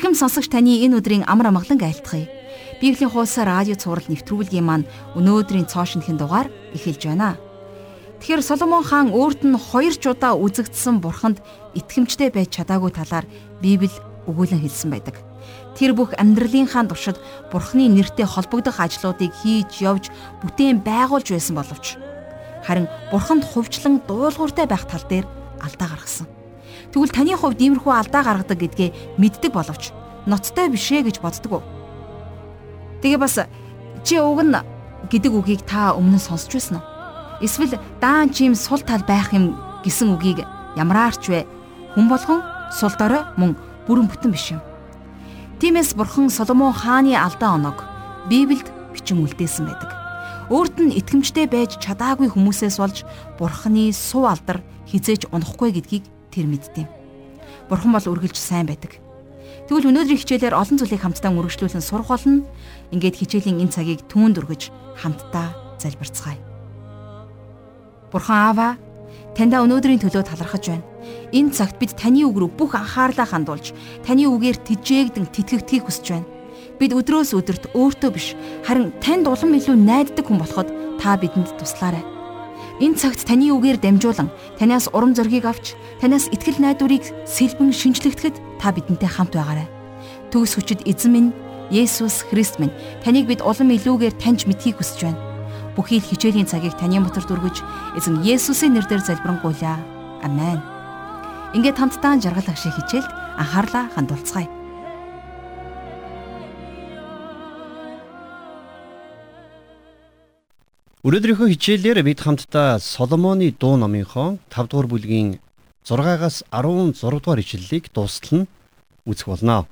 Ирхэм сонсогч таны энэ өдрийн амар амгалан айлтгая. Библийн хуудасаар радио цаураар нэвтрүүлгийн маань өнөөдрийн цоо шинхэн дугаар эхэлж байна. Тэгэхээр Соломон хаан өөрт нь хоёр ч удаа үзэгдсэн бурханд итгэмжтэй байж чадаагүй талаар Библи өгүүлэн хэлсэн байдаг. Тэр бүх амьдралынхаа туршид бурхны нэртэй холбогдох ажлуудыг хийж явж бүтээн байгуулж байсан боловч харин бурханд хувьчлан дуулууртай байх тал дээр алдаа гаргасан. Тэгвэл таны хувьд иймэрхүү алдаа гаргадаг гэдгээ мэддэг боловч ноцтой бишээ гэж боддог? Тэгээ бас чи уг нь гэдэг үгийг та өмнө нь сонсч байсан уу? Эсвэл даан чим сул тал байх юм гэсэн үгийг ямраарч вэ? Хүн болгон сул дорой мөн бүрэн бүтэн биш юм. Тиймээс бурхан Соломон хааны алдаа оног Библиэд бичин үлдээсэн байдаг. Өөрт нь итгэмжтэй байж чадаагүй хүмүүсээс болж бурханы суу алдар хизээж унахгүй гэдгийг тэр мэддэв. Бурхан бол үргэлж сайн байдаг. Тэгвэл өнөөдрийн хичээлээр олон зүйлийг хамтдаа үргэлжлүүлэн сурах болно. Ингээд хичээлийн энэ цагийг түүнд өргөж хамтдаа залбирцгаая. Бурхан Аава, таньда өнөөдрийн төлөө талархаж байна. Энэ цагт бид таны үг рүү бүх анхаарлаа хандуулж, таны үгээр тижээгдэн тэтгэгдхийг хүсэж байна. Бид өдрөөс өдөрт өөртөө биш, харин танд улам илүү найддаг хүн болоход та бидэнд туслаарай. Энэ цагт таны үгээр дамжуулан танаас урам зоригийг авч танаас итгэл найдварыг сэлбэн шинжлэхтгэд та бидэнтэй хамт байгаарай. Төгс хүчит эзэн минь Есүс Христ минь таныг бид улам илүүгээр таньж мэдхийг хүсэж байна. Бүхий л хичээлийн цагийг таны мотор дүргэж эзэн Есүсийн нэрээр залбирanгуйлаа. Амен. Ингээд хамтдаа жаргал агшиг хичээлд анхаарлаа хандуулцгаая. Өнөөдрийнхөө хичээлээр бид хамтдаа Соломоны дуу номынхоо 5 дугаар бүлгийн 6-аас 16 дугаар ишлэлийг дуустал нь үзэх болно.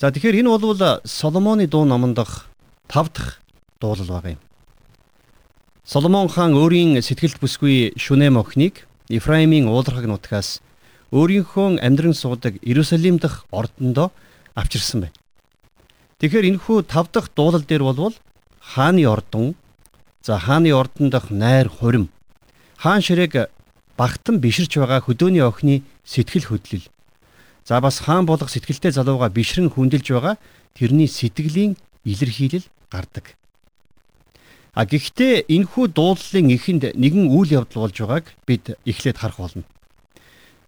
За тэгэхээр энэ бол Соломоны дуу номонд дах 5 дахь дуулал баг юм. Соломон хаан өөрийн сэтгэлд бүсгүй шүнэм охиныг Ефраимийн уулархаг нутгаас өөрийнхөө амьдран суудаг Иерусалим дахь ордондоо авчирсан байна. Тэгэхээр энэхүү 5 дахь дуулал дээр болвол хааны ордон За хааны ордон дах найр хурим. Хаан ширээг багтан биширч байгаа хөдөөний охины сэтгэл хөдлөл. За бас хаан болох сэтгэлтэй залууга бишрэн хүндэлж байгаа тэрний сэтгэлийн илэрхийлэл гардаг. А гэхдээ энэхүү дуулалын эхэнд нэгэн үйл явдал болж байгааг бид эхлээд харах болно.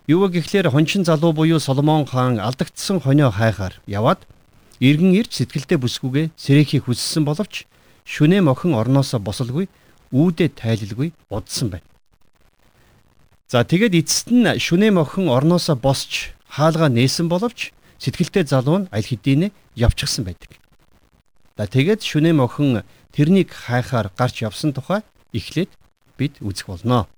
Юу гэхлээр хончин залуу буюу Соломон хаан алдагдсан хонио хайхаар яваад иргэн ирж сэтгэлдээ бүсгүйгээ сэрэхийг хүссэн боловч шүнэм охин орноосоо босолгүй үүдээ тайлалгүй удсан байна. За тэгээд эцэст нь шүнэм охин орноосоо босч хаалгаа нээсэн боловч сэтгэлтэй залуу нь аль хэдийнэ явчихсан байдаг. За тэгээд шүнэм охин тэрнийг хайхаар гарч явсан тухай эхлээд бид үзэх болно.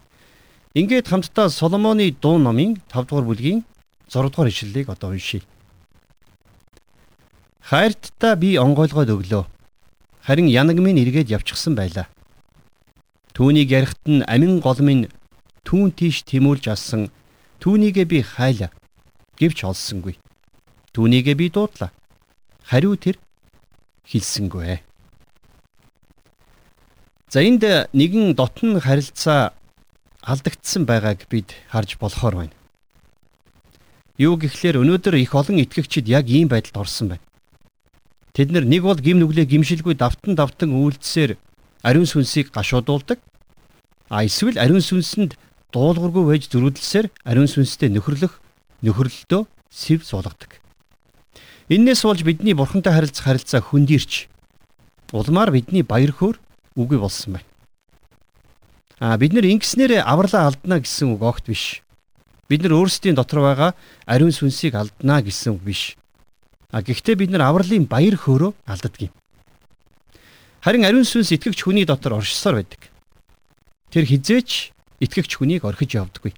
Ингээд хамтдаа Соломоны дуу номын 5 дугаар бүлгийн 6 дугаар ишлэлийг одоо уншийе. Хайрттай би онгойлгоод өглөө харин янаг минь эргээд явчихсан байлаа. Түүнийг ярихт нь амин гол минь түүн тийш тэмүүлж алсан түүнийгээ би хайлаа гэвч олсонгүй. Түүнийгээ би дуудлаа. Хариу тэр хэлсэнгүй. За энд нэгэн дотн харилцаа алдагдсан байгааг бид харж болохоор байна. Юу гэхлээр өнөөдөр их олон итгэгчид яг ийм байдалд орсон байна. Тэд нэг бол гим нүглээ гимшилгүй давтан давтан үйлдсээр ариун сүнсийг гашуудуулдаг. А эсвэл ариун сүнсэнд дуулуургүй байж зөрүүдлсээр ариун сүнстэй нөхөрлөх нөхөрлөлтөө сэв суулгадаг. Иннээс болж бидний бурхантай харилцах харилцаа хөндөрч улмаар бидний баяр хөөр үгүй болсон байна. А бид нар ингэснээр авралаа алдна гэсэн үг огт биш. Бид нар өөрсдийн дотор байгаа ариун сүнсийг алдна гэсэн үг биш. А гэхдээ бид нар авралын баяр хөөрөө алддаг юм. Харин ариун сүнс итгэгч хүний дотор оршсоор байдаг. Тэр хизээч итгэгч хүнийг орхиж явдаггүй.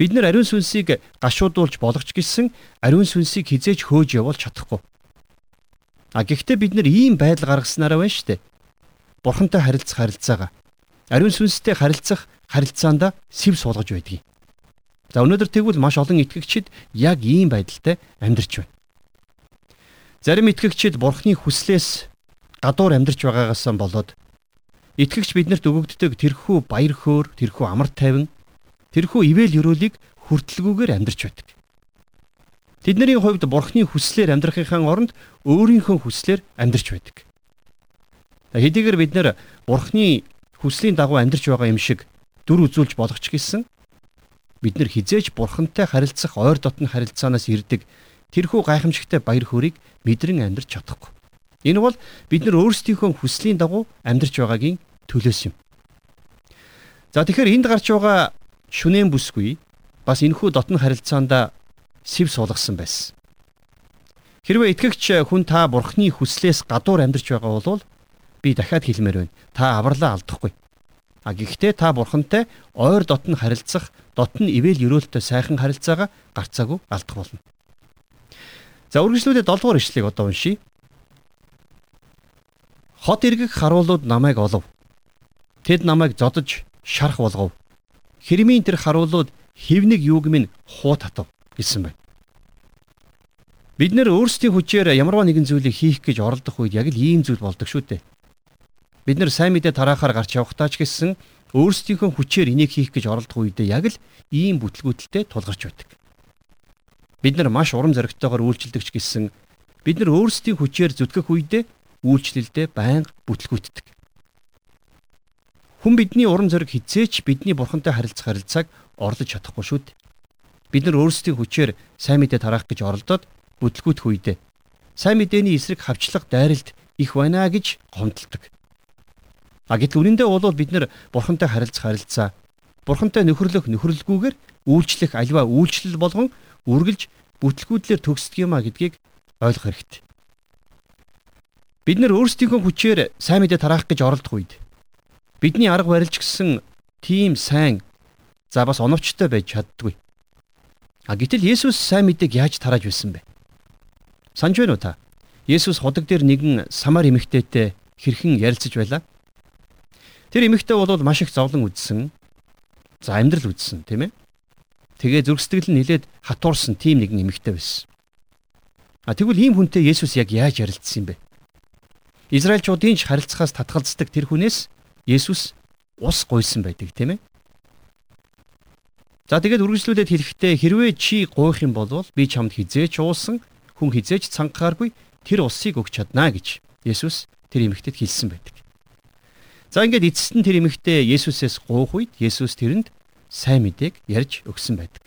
Бид нар ариун сүнсийг гашуудуулж болгоч гисэн ариун сүнсийг хизээч хөөж явуулж чадахгүй. А гэхдээ бид нар ийм байдал гаргаснараа байна штэ. Бурхантай харилцах харилцаагаа ариун сүнстэй харилцах харилцаанда сэв суулгаж байдгийг. За өнөөдөр тэгвэл маш олон итгэгчид яг ийм байдалтай амьдарч байна. Зарим итгэгчид бурхны хүслээс гадуур амьдарч байгаагаас болоод итгэгч биднэрт өгөгддөг тэрхүү баяр хөөр, тэрхүү амар тайван, тэрхүү ивэл өрөөлийг хүртэлгүйгээр амьдарч байдаг. Тэдний хувьд бурхны хүслээр амьдрахынхаа оронд өөрийнхөө хүслээр амьдрч байдаг. Хэдийгээр бид нэр бурхны хүслийн дагуу амьдрч байгаа юм шиг дүр үзүүлж болох ч гэсэн бид нар хизээж бурхантай харилцах ойр дотны харилцаанаас ирдэг тэрхүү гайхамшигтай баяр хөөргийг мэдрэн амьдрч чадахгүй. Энэ бол бид нар өөрсдийнхөө хүслийн дагуу амьдрч байгаагийн төлөөс юм. За тэгэхээр энд гарч байгаа шүнэн бүсгүй бас энэхүү дотн харилцаанд сэв суулгасан байсан. Хэрвээ итгэгч хүн та бурхны хүслээс гадуур амьдарч байгаа бол би дахиад хэлмээр байна. Та авралаа алдахгүй. А гэхдээ та бурхантай ойр дотн харилцах, дотн ивэл өрөөлтөй сайхан харилцаагаа гарцаагүй алдах болно. За үргэлжлүүлээд 7 дугаар ишлэгийг одоо уншийе. Хот эргэх харуулууд намайг олов. Тэд намайг зодож шарах болгов. Хэрмийн тэр харуулууд хевнэг юуг минь хуу татав гэсэн байна. Бид нэр өөрсдийн хүчээр ямарваа нэгэн зүйлийг хийх гэж оролдох үед яг л ийм зүйл болдог шүү дээ. Бид нэр сайн мэдээ тараахаар гарч явахдаа ч гэсэн өөрсдийнхөө хүчээр энийг хийх гэж оролдох үедээ яг л ийм бүтлгүүтэлтэй тулгарч байдаг. Бид нар маш урам зоригтойгоор үйлчлдэг ч гэсэн бид нар өөрсдийн хүчээр зүтгэх үедээ үйлчлэлдээ байнга бүтлгүүтдэг. Хүн бидний урам зориг хизээч бидний бурхантай харилцах харилцааг орлож чадахгүй шүү дээ. Бид нар өөрсдийн хүчээр сайн мэдээ тараах гэж оролдоод бүтлгүүтэх үедээ сайн мэдээний эсрэг хавчлах дайралт их байна гэж гомдолдог. А гэтэл үнэндээ бол бид нар бурхантай харилцах харилцаа бурхантай нөхөрлөх нөхөрлөлгүйгээр үйлчлэх альва үйлчлэл болгон үргэлж бүтлгүүдлэр төгсдөг юм а гэдгийг ойлгох хэрэгтэй. Бид нар өөрсдийнхөө хүчээр сайн мэдээ тараах гэж оролдох үед Бидний арга барил ч гэсэн тийм сайн за бас оновчтой байж чаддгүй. А гэтэл Есүс сайн мэдээг яаж тарааж байсан бэ? Санж байна уу та? Есүс ходог дээр нэгэн самар эмэгтэйтэй хэрхэн ярилцаж байлаа? Тэр эмэгтэй бол маш их зовлон үзсэн. За амьдрал үзсэн, тийм ээ? Тэгээ зүрхсэтгэл нь нилээд хатуурсан тийм нэгэн эмэгтэй байсан. А тэгвэл ийм хүнтэй Есүс яг яаж ярилцсан юм бэ? Израильчуудын ч харилцахаас татгалздаг тэр хүнээс Есүс ус гуйсан байдаг тийм ээ. За тэгээд үргэлжлүүлээд хэлэхдээ хэрвээ чи гуйх юм бол би чамд хизээч уусан хүн хизээч цангахааргүй тэр усыг өгч чаднаа гэж Есүс тэр эмэгтэйд хэлсэн байдаг. За ингээд эцэст нь тэр эмэгтэй Есүсээс гуйх үед Есүс тэрэнд сайн мэдээг ярьж өгсөн байдаг.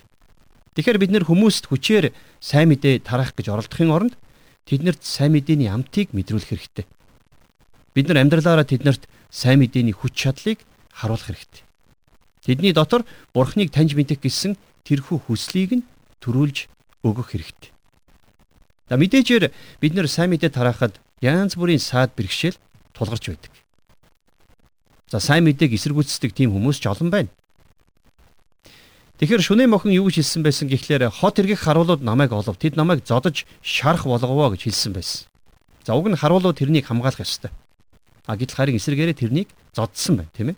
Тэгэхээр бид нэр хүмүүст хүчээр сайн мэдээ тараах гэж оролдохын оронд тэднэрт сайн мэдээний амтыг мэдрүүлэх хэрэгтэй. Бид нар амьдралаараа тэднэрт сайн мэдээний хүч чадлыг харуулах хэрэгтэй. Тэдний дотор Бурхныг таньж мэдэх гэсэн тэрхүү хүслийг нь төрүүлж өгөх хэрэгтэй. За мэдээжээр бид нэр сайн мэдээ тараахад янз бүрийн саад бэрхшээл тулгарч байдаг. За сайн мэдээг эсэргүүцдэг тийм хүмүүс ч олон байна. Тэгэхээр шүнэн мохон юу гэж хэлсэн байсан гэхлээр хот эргэх харуулууд намайг олов. Тэд намайг зодож шарах болговоо гэж хэлсэн байсан. За уг нь харуулууд тэрнийг хамгаалах ёстой. А гэтэл харин эсрэгээрээ тэрнийг зодсон байна, тийм ээ.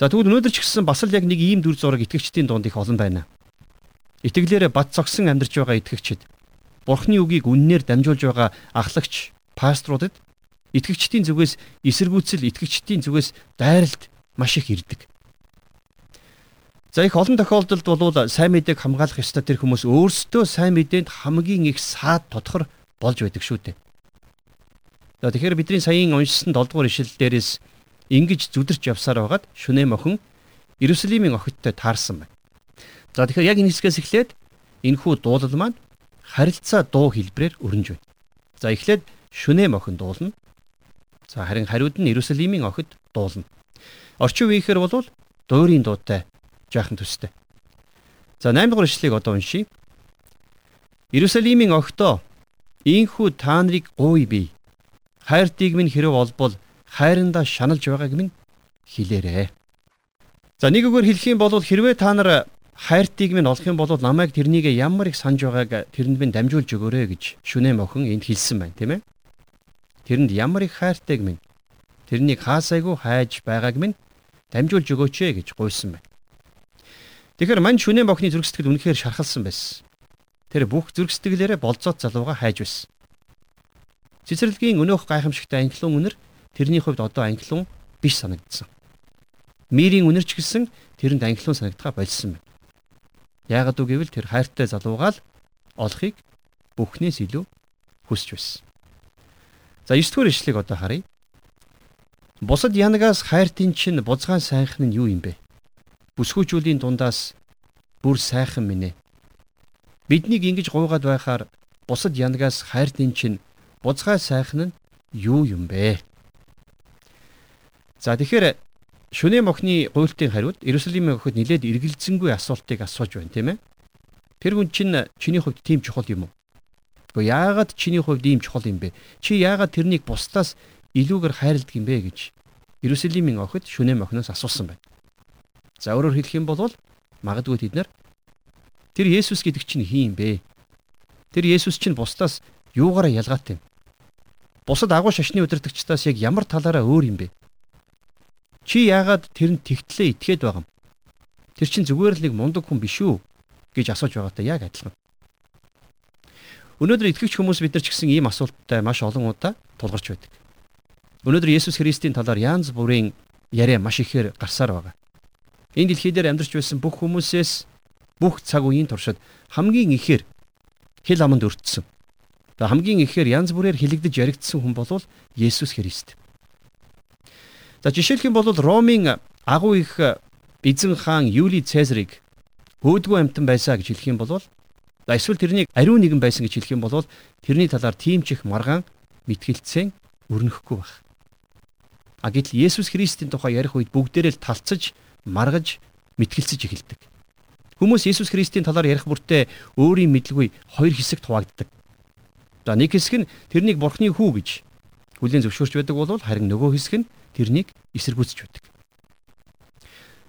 За тэгвэл өнөөдөр ч гэсэн бас л яг нэг ийм дүр зураг итгэгчдийн дунд их олон байна. Итгэлээрээ бат цогсон амьдарч байгаа итгэгчид Бурхны үгийг үннээр дамжуулж байгаа ахлагч пасторудад итгэгчдийн зүгээс эсэргүүцэл итгэгчдийн зүгээс дайралт маш их ирдэг. За их олон тохиолдолд бол сайн мэдээг хамгаалах ёстой тэр хүмүүс өөрсдөө сайн мэдээнд хамгийн их саад тодхор болж байдаг шүү дээ. За тэгэхээр бидний саяын уншсан 7 дугаар ишлэл дээрээс ингэж зүдэрч явсаар байгаад шүнээ мохин Иерусалимийн охидтой таарсан байна. За тэгэхээр яг энэ хэсгээс эхлээд энэхүү дуулал маань харилцаа дуу хэлбрээр өрнөж байна. За эхлээд шүнээ мохин дуулна. За харин хариуд нь Иерусалимийн охид дуулна. Орчин үеийнхэр бол дуурийн дуутай жаахан төстэй. За 8 дугаар ишлэгийг одоо уншийе. Иерусалимийн охидоо ийхүү та нарыг гуй бий хайртыг минь хэрэг олбол хайрандаа шаналж байгааг минь хэлээрээ. За нэг үгээр хэлэх юм бол хэрвээ та нар хайртыг минь олох юм бол намайг тэрнийг ямар их санаж байгааг тэрэнд минь дамжуулж өгөөрэй гэж шүнээ мохин энд хэлсэн байна тийм ээ. Тэрэнд ямар их хайртайг минь тэрнийг хаасайгүй хайж байгааг минь дамжуулж өгөөч ээ гэж гуйсан байна. Тэгэхээр мань шүнээ мохны зүрх сэтгэл үнэхээр шархалсан байсан. Тэр бүх зүрх сэтгэлээрээ болцоод залууга хайж байсан. Цэцэрлэгийн өнөөх гайхамшигтай анхлын үнэр тэрний хувьд одоо анхлын биш санагдсан. Мирийн үнэр ч гэсэн тэрэнд анхлын санагдгаа болсон байна. Яагад үг гэвэл тэр хайртай залуугаал олохыг бүхнээс илүү хүсэж байсан. За 9 дугаар ишлэгийг одоо харъя. Бусад янагаас хайртын чинь бузгаан сайхан нь юу юм бэ? Бүсгүүчүүлийн дундаас бүр сайхан минь. Биднийг ингэж гуйгаад байхаар бусад янагаас хайртын чинь бузгай сайхан нь юу юм бэ? За тэгэхээр шүнээ мохны гуйлтын хариуд Иерусалимын охид нилээд эргэлзэнгүй асуултыг асууж байна тийм ээ. Тэр хүн чинь чиний хувьд тийм чухал юм уу? Гэхдээ яагаад чиний хувьд ийм чухал юм бэ? Чи яагаад тэрнийг бусдаас илүүгээр хайрладаг юм бэ гэж Иерусалимын охид шүнээ мохноос асуусан байна. За өөрөөр хэлэх юм бол магадгүй тэд нар тэр Есүс гэдэг чинь хин бэ? Тэр Есүс чинь бусдаас юугаараа ялгаатай юм? Бусад агуу шашны удирдагчдаас яг ямар талаараа өөр юм бэ? Чи яагаад тэрэнд тэгтлээ итгээд байгаа юм? Тэр чинь зүгээр л нэг мундаг хүн биш үү гэж асууж байгаатай яг адилхан. Өнөөдөр итгэгч хүмүүс бид нар ч гэсэн ийм асуулттай маш олон удаа тулгарч байдаг. Өнөөдөр Есүс Христийн талаар янз бүрийн яриа маш ихээр гарсаар байгаа. Энэ дэлхий дээр амьдарч байсан бүх хүмүүсээс бүх цаг үеийн туршид хамгийн ихээр хэл аманд өртсөн. Тэгээ хамгийн ихээр янз бүрээр хилэгдэж яригдсан хүн бол Есүс Христ. За жишээлх юм бол Ромын агуу их эзэн хаан Юли Цезарыг хөөдгөө амтан байсаа гэж хэлэх юм бол эсвэл тэрнийг ариун нэгэн байсан гэж хэлэх юм бол тэрний талаар тийм ч их маргаан мэтгэлцэн өрнөхгүй байх. А гэтэл Есүс Христийн тухай ярих үед бүгдээрээ л талцаж, маргаж, мэтгэлцэж эхэлдэг. Хүмүүс Есүс Христийн талаар ярих бүртээ өөрийн мэдлгүй хоёр хэсэгт хуваагддаг. За нэг хэсэг нь тэрнийг Бурхны хүү гэж хүлээн зөвшөөрч байдаг бол харин нөгөө хэсэг нь тэрнийг эсэргүүцэж байдаг.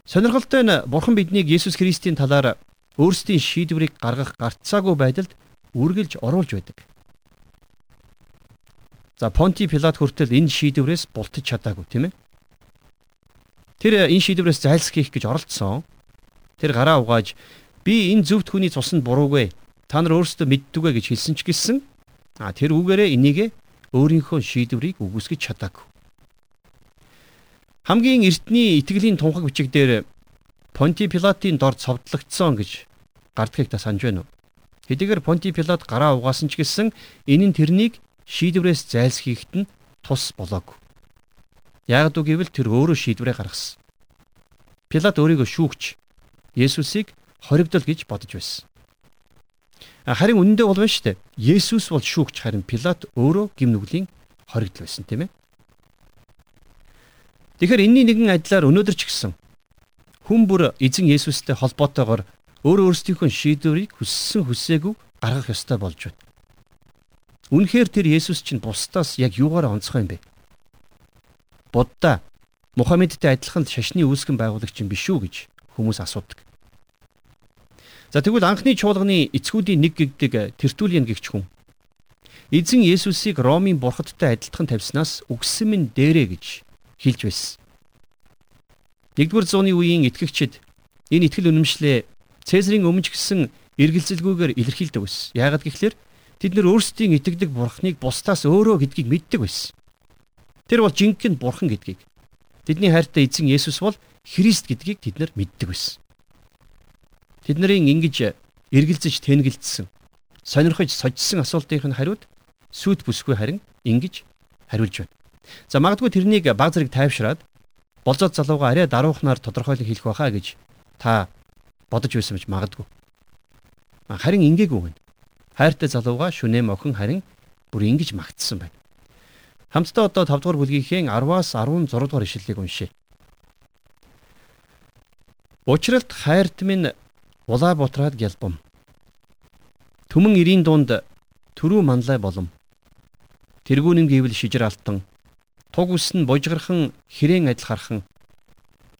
Сонирхолтой нь Бурхан биднийг Есүс Христийн талаар өөрсдийн шийдвэрийг гаргах гарцаагүй байдалд үргэлж оруулж байдаг. За Понти Пилат хүртэл энэ шийдвэрээс бултаж чадаагүй тийм ээ. Тэр энэ шийдвэрээс зайлсхийх гэж оролдсон. Тэр гараа угааж би энэ зөвхт хүний цуснд буруугүй. Та нар өөрсдөө мэддүгэ гэж хэлсэн ч гэсэн а тэр үгээрээ энийг өөрийнхөө шийдвэрийг үгүйсгэж чадаагүй. Хамгийн эртний итгэлийн тунхаг бичиг дээр Понти Пилатын дор цовдлогдсон гэж гардахыг та санаж байна уу? Хэдийгээр Понти Пилат гараа угаасан ч гэсэн энэ нь тэрнийг шийдвэрээс зайлсхийхт нь тус болоогүй. Яг үг гэвэл тэр өөрөө шийдвэрээ гаргасан. Пилат өөрийгөө шүүгч Есүсийг хоригдол гэж бодож байсан. Харин үнэндээ бол шүү дээ. Есүс бол шүүгч харин Пилат өөрөө гимнүглийн хоригдол байсан тийм ээ. Тэгэхээр энэний нэгэн адилаар өнөөдөр ч гэсэн хүн бүр эзэн Есүстэй холбоотойгоор өөр өөрсдийнхөө шийдвэрийг хүссэн хүсээгүй гаргах ёстой болж байна. Үнэхээр тэр Есүс чинь бусдаас яг юугаар онцгой юм бэ? Будда Мухаммедтэй адилхан шашны үүсгэн байгуулагч юм биш үү гэж хүмүүс асуудаг. За тэгвэл анхны чуулганы эцгүүдийн нэг гэгдэг Тертулиан гэгч хүн эзэн Есүсийг Ромын бурхадтай адилтхан тавьснаас үгсэн минь дээрэ гэж хэлж байсан. Нэгдүгээр зууны үеийн итгэгчид энэ итгэл үнэмшлээ Цэсарын өмнө ч гэсэн эргэлзэлгүйгээр илэрхийлдэг байсан. Яагаад гэвэл Тэд нэр өөрсдийн итгэдэг бурхныг бусдаас өөрөө гэдгийг мэддэг байсан. Тэр бол жинхэнэ бурхан гэдгийг. Тэдний хайртай эзэн Есүс бол Христ гэдгийг тэд нар мэддэг байсан. Тэднэрийн ингэж эргэлзэж тэнгэлдсэн сонирхож сожсон асуултын хариуд сүйт бүсгүй харин ингэж хариулж байна. За магадгүй тэрнийг баг зэрэг тайвшраад болзоод залууга арай даруухнаар тодорхойлон хэлэх байхаа гэж та бодож байсан гэж магадгүй. Харин ингээгүй байна хайртай залууга шүнэм охин харин бүр ингэж магтсан байна. Хамтдаа одоо 5 дугаар бүлгийнхээ 10-аас 16 дугаар ишлэлийг уншъя. Учралт хайрт минь улаа бутраад гялбам. Түмэн ирийн дунд төрүү манлай болом. Тэргүүнэн гэвэл шижир алтан. Туг ус нь бужгархан хэрээн адил хархан.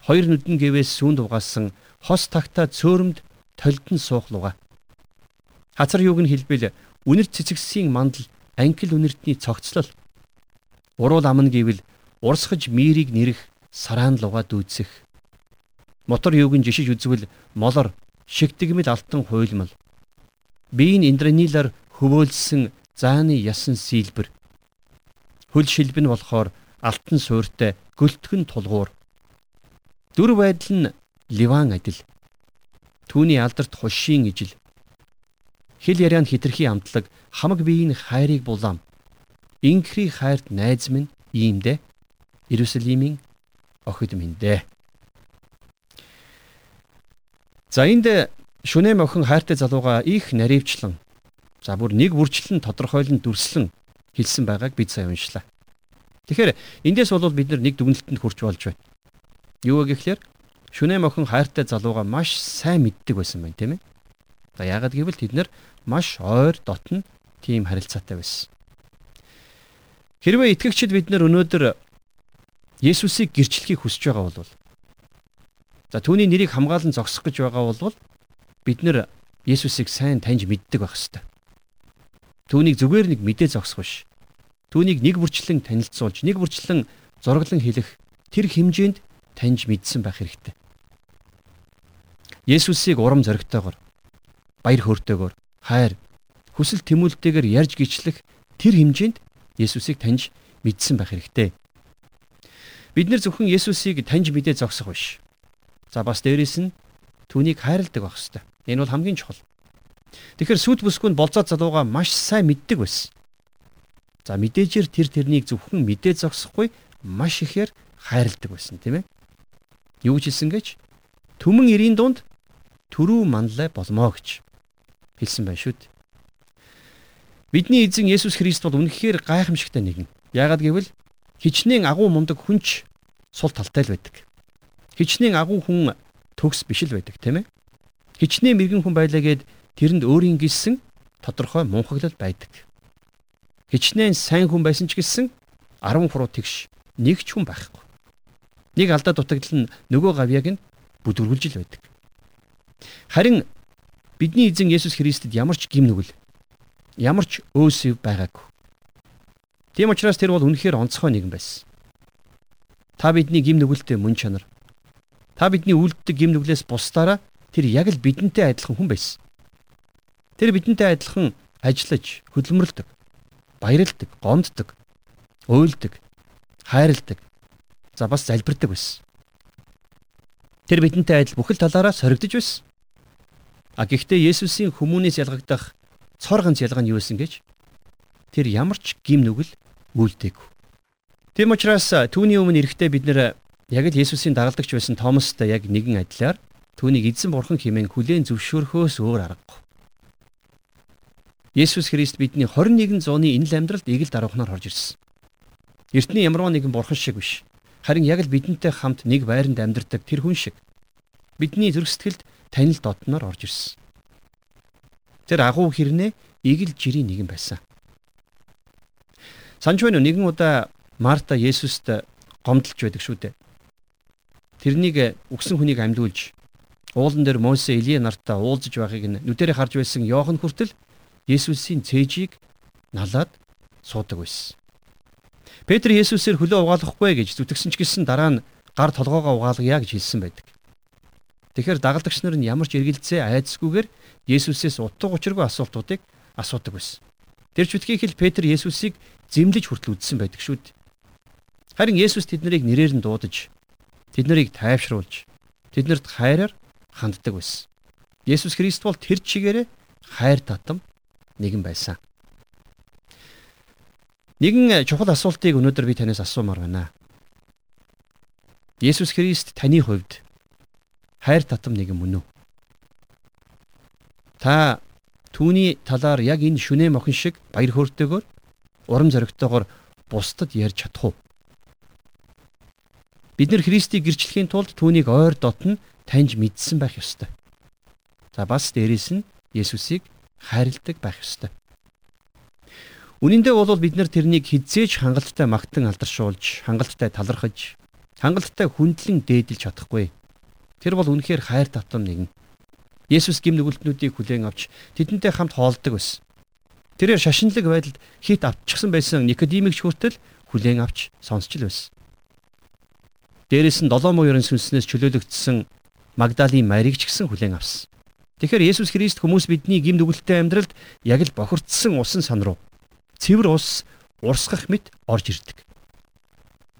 Хоёр нүдэн гэвээс сүүнд угаасан хос тагта цөөрөмд толдон суухлуга. Хацар юуг нь хэлбэл үнэр цэцэгсийн мандал ангил үнэртний цогцлол уруул амна гэвэл урсгаж мэрийг нэрэх сараан луга дүүцэх. Мотор юуг нь жишиж үзвэл молор шигтгмэл алтан хуйлмал. Биеийн индранилаар хөвөөлсөн зааны ясан сийлбэр хөл шилбэн болохоор алтан суурьтай гөлтгөн тулгуур. Дүр байдал нь ливан адил. Түүний алдарт хушийн ижил. Хэл ярианд хитрхи амтлаг хамаг биеийн хайрыг булаам. Инкри хайрт найз минь иймдэ Иерусалимийн охид минь дээ. За энд шүнэм охин хайртай залууга их наривчлан за бүр нэг бүрчлэн тодорхойлон дүрслэн хэлсэн байгааг бид сайн уншлаа. Тэгэхээр эндээс бол бид нэг дүгнэлтэнд хүрч болж байна. Юу вэ гэхээр шүнэм охин хайртай залууга маш сайн мэддэг байсан байна тийм ээ. За яагаад гэвэл тэд нар маш ойр дотн тийм харилцаатай байсан. Хэрвээ итгэгчид бид нар өнөөдөр Есүсийг гэрчлэхийг хүсэж байгаа бол за түүний нэрийг хамгаалan зогсох гэж байгаа бол бид нар Есүсийг сайн таньж мэддэг байх ёстой. Түүнийг зүгээр нэг мэдээ зогсох биш. Түүнийг нэг бүрчлэн танилцуулж, нэг бүрчлэн зураглан хэлэх тэр хэмжээнд таньж мэдсэн байх хэрэгтэй. Есүсийг урам зоригтойгоор баяр хөөртэйгөр хайр хүсэл тэмүүлтэйгээр ярьж гичлэх тэр хэмжээнд Есүсийг таньж мэдсэн байх хэрэгтэй. Бид нэр зөвхөн Есүсийг таньж мэдээ зогсох биш. За бас дээрэс нь түүнийг хайрладаг байх хэрэгтэй. Энэ бол хамгийн чухал. Тэгэхээр сүд бүсгүнд болцоод залууга маш сайн мэддэг байсан. За мэдээжэр тэр тэрнийг зөвхөн мэдээ зогсохгүй маш ихээр хайрладаг байсан тийм ээ. Юу гэж хэлсэн гэж? Түмэн эрийн дунд төрүү манлай болмоо гэж хэлсэн байна шүү дээ. Бидний эзэн Есүс Христ бол үнэхээр гайхамшигтай нэгэн. Яагаад гэвэл хичнээн агуу мундаг хүнч сул талтай л байдаг. Хичнээн агуу хүн төгс биш л байдаг, тийм ээ. Хичнээн мэрэгэн хүн байлаа гэд тэрэнд өөрийн гисэн тодорхой мунхаглал байдаг. Хичнээн сайн хүн байсан ч гэсэн 10 фуруу тэгш нэг ч хүн байхгүй. Нэг алдаа дутагдал нь нөгөө гавьяг нь бүдүргэлж л байдаг. Харин бидний эзэн Есүс Христэд ямар ч гим нүгэл ямар ч өөсөв байгаагүй. Тийм учраас тэр бол үнэхээр онцгой нэгэн байсан. Та бидний гим нүгэлтэй мөн чанар. Та бидний үлддэг гим нүглээс бусдаараа тэр яг л бидэнтэй адилхан хүн байсан. Тэр бидэнтэй адилхан ажиллаж, хөдөлмөрлөдөг, баярлдаг, гомддог, уйлдаг, хайрладаг. За бас залбирдаг байсан. Тэр бидэнтэй адил бүхэл талаараа соригдож байсан. А гэхдээ Есүсийн хүмүүнээс ялгагдах цор ганц ялгаа нь юу вэ гэж тэр ямар ч гим нүгэл үлдээгүй. Тэм учраас түүний өмнө эрэхтэй бид нэр яг л Есүсийн дагалдагч байсан Томастай яг нэгэн адилаар түүнийг эзэн бурхан хэмээн хүлээн зөвшөөрөхөөс өөр аргагүй. Есүс Христ бидний 21 зууны энэ л амьдралд ийг л даруухнаар орж ирсэн. Эртний ямарваа нэгэн бурхан шиг биш. Харин яг л бидэнтэй хамт нэг байранд амьдардаг тэр хүн шиг бидний зүрх сэтгэлд танил дотноор орж ирсэн. Тэр агуу хэрнээ игэл жирийн нэгэн байсан. Уу нэгэн удаа Марта Есүст гомдолж байдаг шүү дээ. Тэрнийг үгсэн хүнийг амьдуулж уулан дээр Мосе Илие нартаа уулзж нь нүдэрэ харж байсан Йохан хүртэл Есүсийн цээжийг налаад суудаг байсан. Петр Есүсээр хөлөө угаалгахгүй гэж зүтгэсэн ч гэсэн дараа нь гар толгоогоо угаалгая гэж хэлсэн байдаг. Тэгэхээр дагалдагч нар нь ямар ч эргэлзээ айдсгүйгээр Есүсээс утга учиргүй асуултуудыг асуудаг байсан. Тэр ч үтгийг хэл Петр Есүсийг зэмлэж хүртэл үдсэн байдаг шүү дээ. Харин Есүс тэднийг нэрээр нь дуудаж тэднийг тайвшруулж тэднэрт хайраар ханддаг байсан. Есүс Христ бол тэр чигээрээ хайр татам нэгэн байсан. Нэгэн чухал асуултыг өнөөдөр би танаас асуумаар байна. Есүс Христ таны хувьд хайр татам нэгэн мөн үү? Та түүний талаар яг энэ шүнээ мохин шиг баяр хөөртэйгээр урам зоригтойгоор бусдад ярьж чадах уу? Бид нэр Христийг гэрчлэхийн тулд түүнийг ойр дотн таньж мэдсэн байх ёстой. За бас дээрэс нь Есүсийг хайрладаг байх ёстой. Үнэн дээр бол бид нар тэрнийг хизээж хангалттай магтан алдаршуулж, хангалттай талархаж, хангалттай хүндлэн дээдэлж чадахгүй. Тэр бол үнэхээр хайр татам нэгэн. Есүс гим нүгэлтнүүдийг хүлээн авч тэдэнтэй хамт хоолдог байсан. Тэрээр шашинлаг байдалд хит авчихсан байсан Никодимыг хүртэл хүлээн авч сонсч л байсан. Дээрээс нь 7 муурын сүнснээс чөлөөлөгдсөн Магдалийн Марийг ч гэсэн хүлээн авсан. Тэгэхээр Есүс Христ хүмүүс бидний гим нүгэлттэй амьдралд яг л бохирдсан усан сан руу цэвэр ус урсгах мэт орж ирдэг.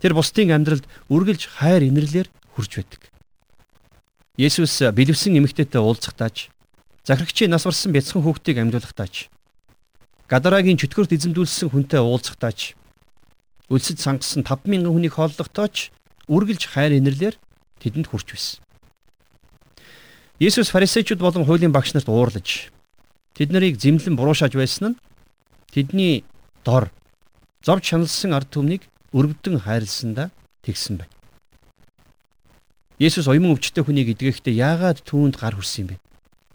Тэр бусдын амьдралд үргэлж хайр инэрлэр хүрч байдаг. Есүс бэлэвсэн эмэгтэйтэй уулзахтаач захирагчийн нас барсан бяцхан хүүхдийг амьдуулахдаач Гадарагийн чөтгөрт эзэмдүүлсэн хүнтэй уулзахдаач өлсөд сангасан 5000 хүнийг хооллохдооч үргэлж хайр инэрлэр тэдэнд хүрч байсан. Есүс фарисеучуд болон хуулийн багш нарт уурлаж тэд нарыг зэмлэн буруушааж байсан нь тэдний дор зовж шаналсан ард түмнийг өрөвдөн хайрлсандаа тэгсэн байна. Есүс оюун өвчтөе хүнийг эдгэхдээ яагаад түүнд гар хүрсэн юм бэ?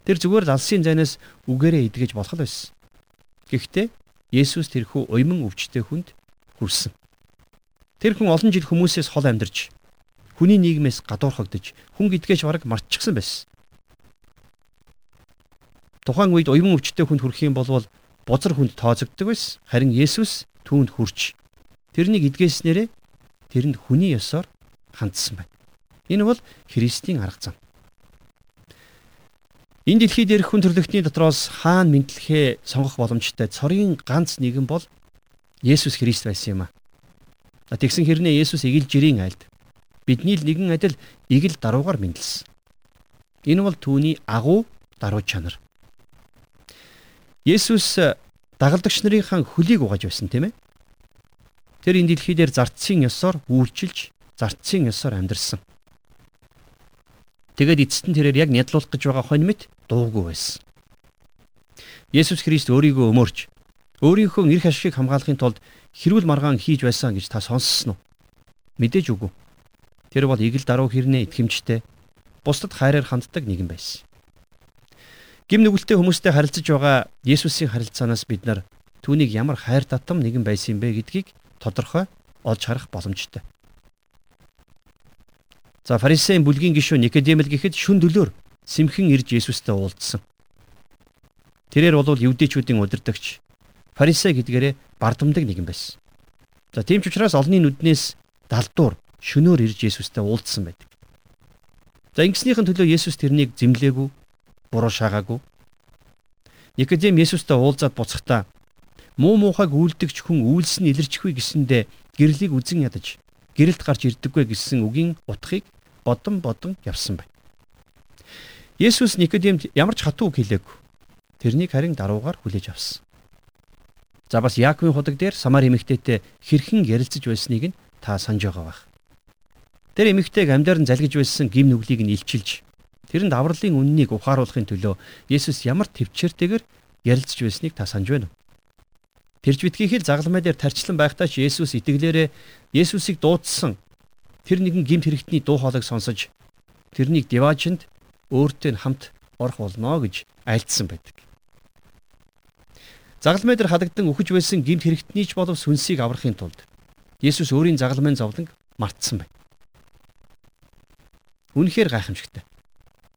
Тэр зүгээр л алсын зайнаас үгээрээ эдгэж болох л байсан. Гэхдээ Есүс тэрхүү уйман өвчтөе хүнд хүрсэн. Тэр хүн олон жил хүмүүсээс хол амьдарч хүний нийгмээс гадуурхагдж хүн гэдгээч бараг мартчихсан байсан. Тухайн үед уйман өвчтөе хүнд хүрэх юм бол бузар хүнд тооцогддог байсан. Харин Есүс түүнд хүрч тэрнийг эдгээснээрээ тэрэнд хүний ёсоор хандсан байна. Энэ бол Христийн арга зам. Энэ дэлхий дээрх хүн төрлөختний дотроос хаана мэдлэхээ сонгох боломжтой цорын ганц нэгэн бол Есүс Христ байсан юм а. Тэгсэн хэрнээ Есүс игэл жирийн айлд бидний л нэгэн адил игэл даруугаар мэдлсэн. Энэ бол түүний агуу даруй чанар. Есүс дагалдагч нарынхаа хөлийг угааж байсан тийм ээ. Тэр энэ дэлхий дээр зартсын ёсоор үйлчилж, зартсын ёсоор амьдарсан. Тэгээд эцэст нь тэрээр яг нядлуулах гэж байгаа хонь мэт дуугүй байсан. Есүс Христ өөрийгөө өмөрч өөрийнхөө эрх ашигыг хамгаалахын тулд хэрүүл маргаан хийж байсан гэж та сонссон уу? Мэдээж үгүй. Тэр бол игэл даруй хэрнээ итгэмжтэй бусдад хайраар ханддаг нэгэн байсан. Гим нүгэлтэй хүмүүстэй харилцаж байгаа Есүсийн харилцаанаас бид нар түүнийг ямар хайр татам нэгэн байсан юм бэ гэдгийг тодорхой олж харах боломжтой. За фарисеийн бүлгийн гишүүн Никодем л гэхэд шүн дөлөөр сэмхэн ирж Есүстэй уулзсан. Тэрээр бол евдээчүүдийн удирдагч фарисей гэдгээрээ бардамдаг нэгэн байсан. За тийм ч учраас олонний нүднээс далдуур шөнөөр ирж Есүстэй уулзсан байдаг. За ингэснийхэн төлөө Есүс тэрнийг зэмлээгүй, буруу шаагаагүй. Никодем Есүстэй уулзаад буцахдаа муу муухайг үйлдэгч хүн үйлс нь илэрчихвэ гэсэндэ гэрлийг үзен ядаж гэрэлт гарч ирдэггүй гэсэн үгийн утгыг бодон бодон явсан байна. Есүс Никодемд ямар ч хатуу хэлээгүй. Тэрнийг харин даруугаар хүлээж авсан. За бас Яаковын худаг дээр Самар эмэгтэйтэй хэрхэн ярилцаж байсныг нь та санаж байгаа бах. Тэр эмэгтэйг амьдаар нь залгиж байсан гим нүглийг нь илчилж тэрэнд авралын үннийг ухааруулахын төлөө Есүс ямар төвчээртэйгээр ярилцж байсныг та санаж байна уу? Тэрж битгийхэл загламай дээр тарчлан байхдаа ч Есүс итгэлээрээ Есүсийг дуудсан тэр нэгэн гимт хэрэгтний дуу хоолойг сонсож тэрнийг диваачнд өөртөө хамт орох болно гэж айлдсан байдаг. Загалмай дээр хадагдан үхэж байсан гимт хэрэгтний ч болов сүнсийг аврахын тулд Есүс өөрийн загалмайн зовлон мартсан байна. Үнэхээр гайхамшигтай.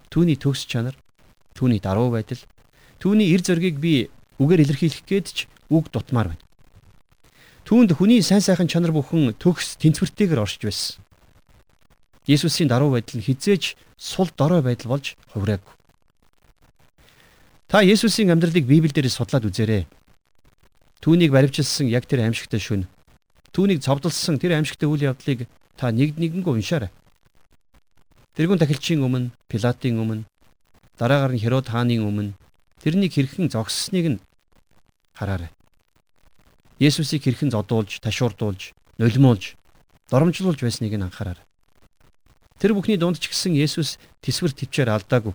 Түүний төгс чанар, түүний даруй байдал, түүний эр зөргийг би үгээр илэрхийлэх гээд ч үг дутмаар байна. Түүнд хүний сайн сайхан чанар бүхэн төгс тэнцвэртэйгээр оршиж байсан. Есүсийн даруй байдал нь хизээж сул дорой байдал болж хувраагүй. Та Есүсийн амьдралыг Библиэлд судлаад үзээрэй. Түүнийг баривчилсан яг тэр аимшигтай шүн. Түүнийг цовдлсон тэр аимшигтай үйл явдлыг та нэг нэгэнгөө уншаарай. Тэрүүн тахилчийн өмнө, Пилатын өмнө, дараагаар нь Херод хааны өмнө тэрнийг хэрхэн зогссоныг нь хараарай. Есүсийг хэрхэн зодуулж, ташуурдуулж, нулимуулж, доромжлуулж байсныг нь анхаараарай. Тэр бүхний дунд ч гэсэн Есүс тэсвэр төвчээр алдаагүй.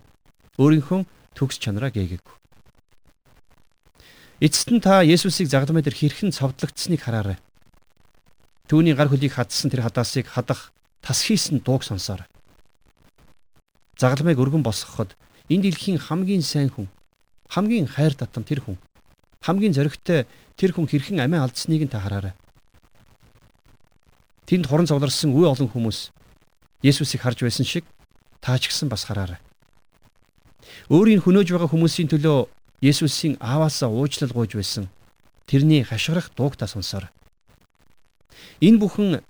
Өөрийнхөө төгс чанараа гээгээгүй. Эцэст нь та Есүсийг загламай дээр хэрхэн цовдлогдсныг хараарай. Түүний гар хөлийг хадсан тэр хадаасыг хадах тас хийсэн дууг сонсоорой. Загламайг өргөн босгоход энэ дэлхийн хамгийн сайн хүн, хамгийн хайр татам тэр хүн, хамгийн зоригтой тэр хүн хэрхэн амиа алдсныг нь та хараарай. Тэнд хорон зовлорсон үе олон хүмүүс Есүсийг харж байсан шиг та ч гэсэн бас хараарай. Өөрийн хөнөөж байгаа хүмүүсийн төлөө Есүсийн ааваасаа уучлал гуйж байсан тэрний хашгирах дууг та сонсоор. Энэ бүхэн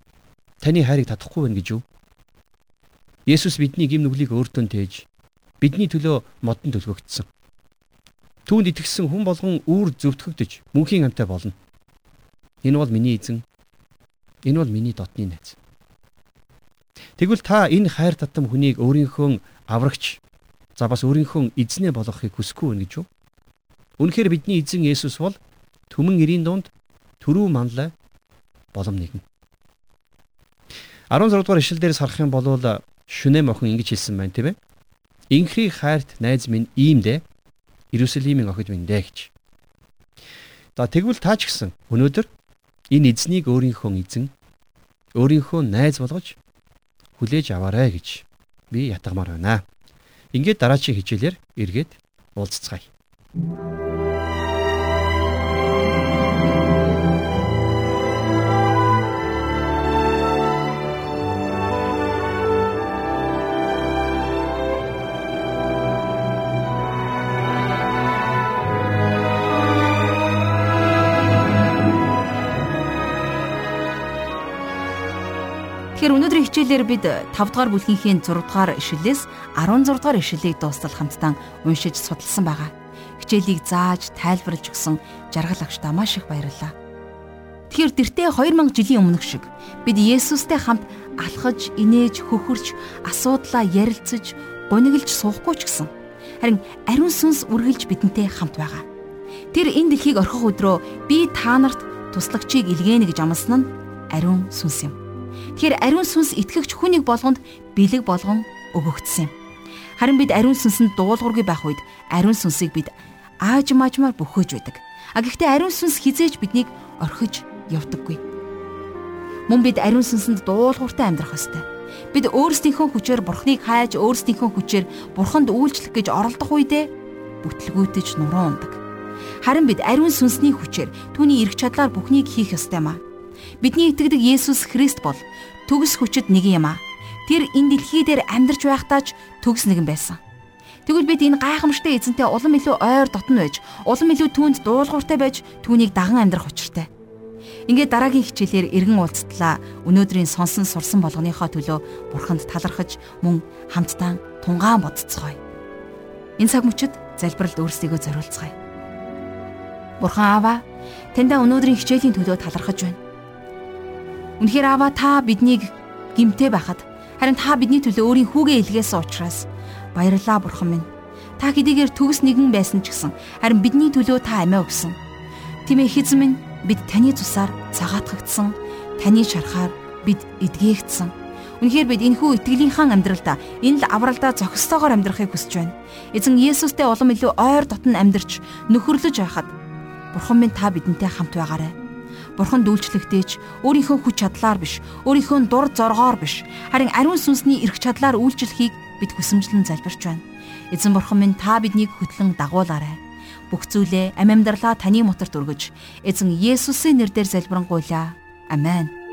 таны хайрыг татахгүй байна гэж юу? Есүс бидний гим нүглийг өөртөө тээж бидний төлөө модон төлгөгдсөн. Түүнд итгэсэн хүн болгон үүр зөвтгөгдөж мөнхийн амтай болно. Энэ бол миний эзэн. Энэ бол миний дотны найз. Тэгвэл та энэ хайр татам хүнийг өөрийнхөө аврагч За бас өөрийнхөө эзнээ болгохыг хүсэхгүй байна гэж юу? Үнэхээр бидний эзэн Есүс бол түмэн эрийн дунд төрүү манлай болом нэгэн. 16 дугаар ишлэл дээрс харах юм бол шүнэм охин ингэж хэлсэн байна тийм ээ. Инхрий хайрт найз минь иймдээ Иерусалимийн охид минь дээ гэж. За тэгвэл таа ч гэсэн өнөөдөр энэ эзнийг өөрийнхөө эзэн өөрийнхөө найз болгож хүлээж аваарэ гэж би ятгамаар байна. Ингээд дараачийн хичээлээр эргээд уулзцгаая. Хичээлээр бид 5 дугаар бүлгийнхээ 6 дугаар ишлэлээс 16 дугаар ишлэлийг дуустал хамтдаа уншиж судалсан байгаа. Хичээлийг зааж тайлбарлаж өгсөн жаргал агштаа маш их баярлалаа. Тэгэхээр тэртээ 2000 жилийн өмнөх шиг бид Есүстэй хамт алхаж, инээж, хөхөрч, асуудлаа ярилцаж, гуниглж суухгүй ч гэсэн харин ариун сүнс үргэлж бидэнтэй хамт байгаа. Тэр энэ дэлхийг орхих өдрөө би та нарт туслагчийг илгээнэ гэж амласан нь ариун сүнс юм. Тэгэхээр ариун сүнс итгэгч хүнийг болгонд бэлэг болгон өгөгдсөн юм. Харин бид ариун сүнсэнд дуулуургүй байх үед ариун сүнсийг бид ааж маажмаар бөхөөж байдаг. А гэхдээ ариун сүнс хизээж биднийг орхиж явдаггүй. Мөн бид ариун сүнсэнд дуулууртай амьдрах ёстой. Бид өөрсдийнхөө хүчээр бурхныг хайж өөрсдийнхөө хүчээр бурханд үйлчлэх гэж оролдох үедээ бүтлгүүтэж нуруу ундаг. Харин бид ариун сүнсний хүчээр түүний эрх чадлаар бүхнийг хийх ёстой маа. Бидний итгэдэг Есүс Христ бол төгс хүчит нэг юм аа. Тэр энэ дэлхий дээр амьдарч байхдаа ч төгс нэгэн байсан. Тэгвэл бид энэ гайхамшигтай эзэнтэй улам илүү ойр дотн байж, улам илүү түүнд дуулууртай байж түүнийг даган амьдрах учиртай. Ингээд дараагийн хичээлээр эргэн уулзтлаа. Өнөөдрийн сонсон сурсан болгоныхоо төлөө бурханд талархаж мөн хамтдаа тунгаан бодцгоё. Энэ цаг мөчид залбиралд өөрсдийгөө зориулцгаая. Бурхан Аава, таньда өнөөдрийн хичээлийн төлөө талархаж байна. Үнэхээр Аава та биднийг гимтэй байхад харин та бидний төлөө өөрийн хүүгээ илгээсэн учраас баярлалаа бурхан минь. Та хэдийгээр төгс нэгэн байсан ч гэсэн харин бидний төлөө та амиа өгсөн. Тимээ хэзэн минь бид таны цусаар цагаатгагдсан, таны шарахаар бид эдгээгдсэн. Үнэхээр бид энэхүү итгэлийнхэн амьдралдаа энэ л авралдаа зохистойгоор амьдрахыг хүсэж байна. Эзэн Есүстэй улам илүү ойр дотн амьдарч нөхөрлөж байхад Бурхан минь та бидэнтэй хамт байгаарай Бурхан дүүлчлэгдээч өөрийнхөө хүч чадлаар биш, өөрийнхөө дур зоргоор биш, харин ариун сүнсний эрх чадлаар үйлчлэхийг бид хүсэмжлэн залбирч байна. Эзэн Бурхан минь та биднийг хөтлөн дагуулаарай. Бүх зүйлээ амь амьдралаа таны моторт өргөж, эзэн Есүсийн нэрээр залбирanгуйлаа. Амен.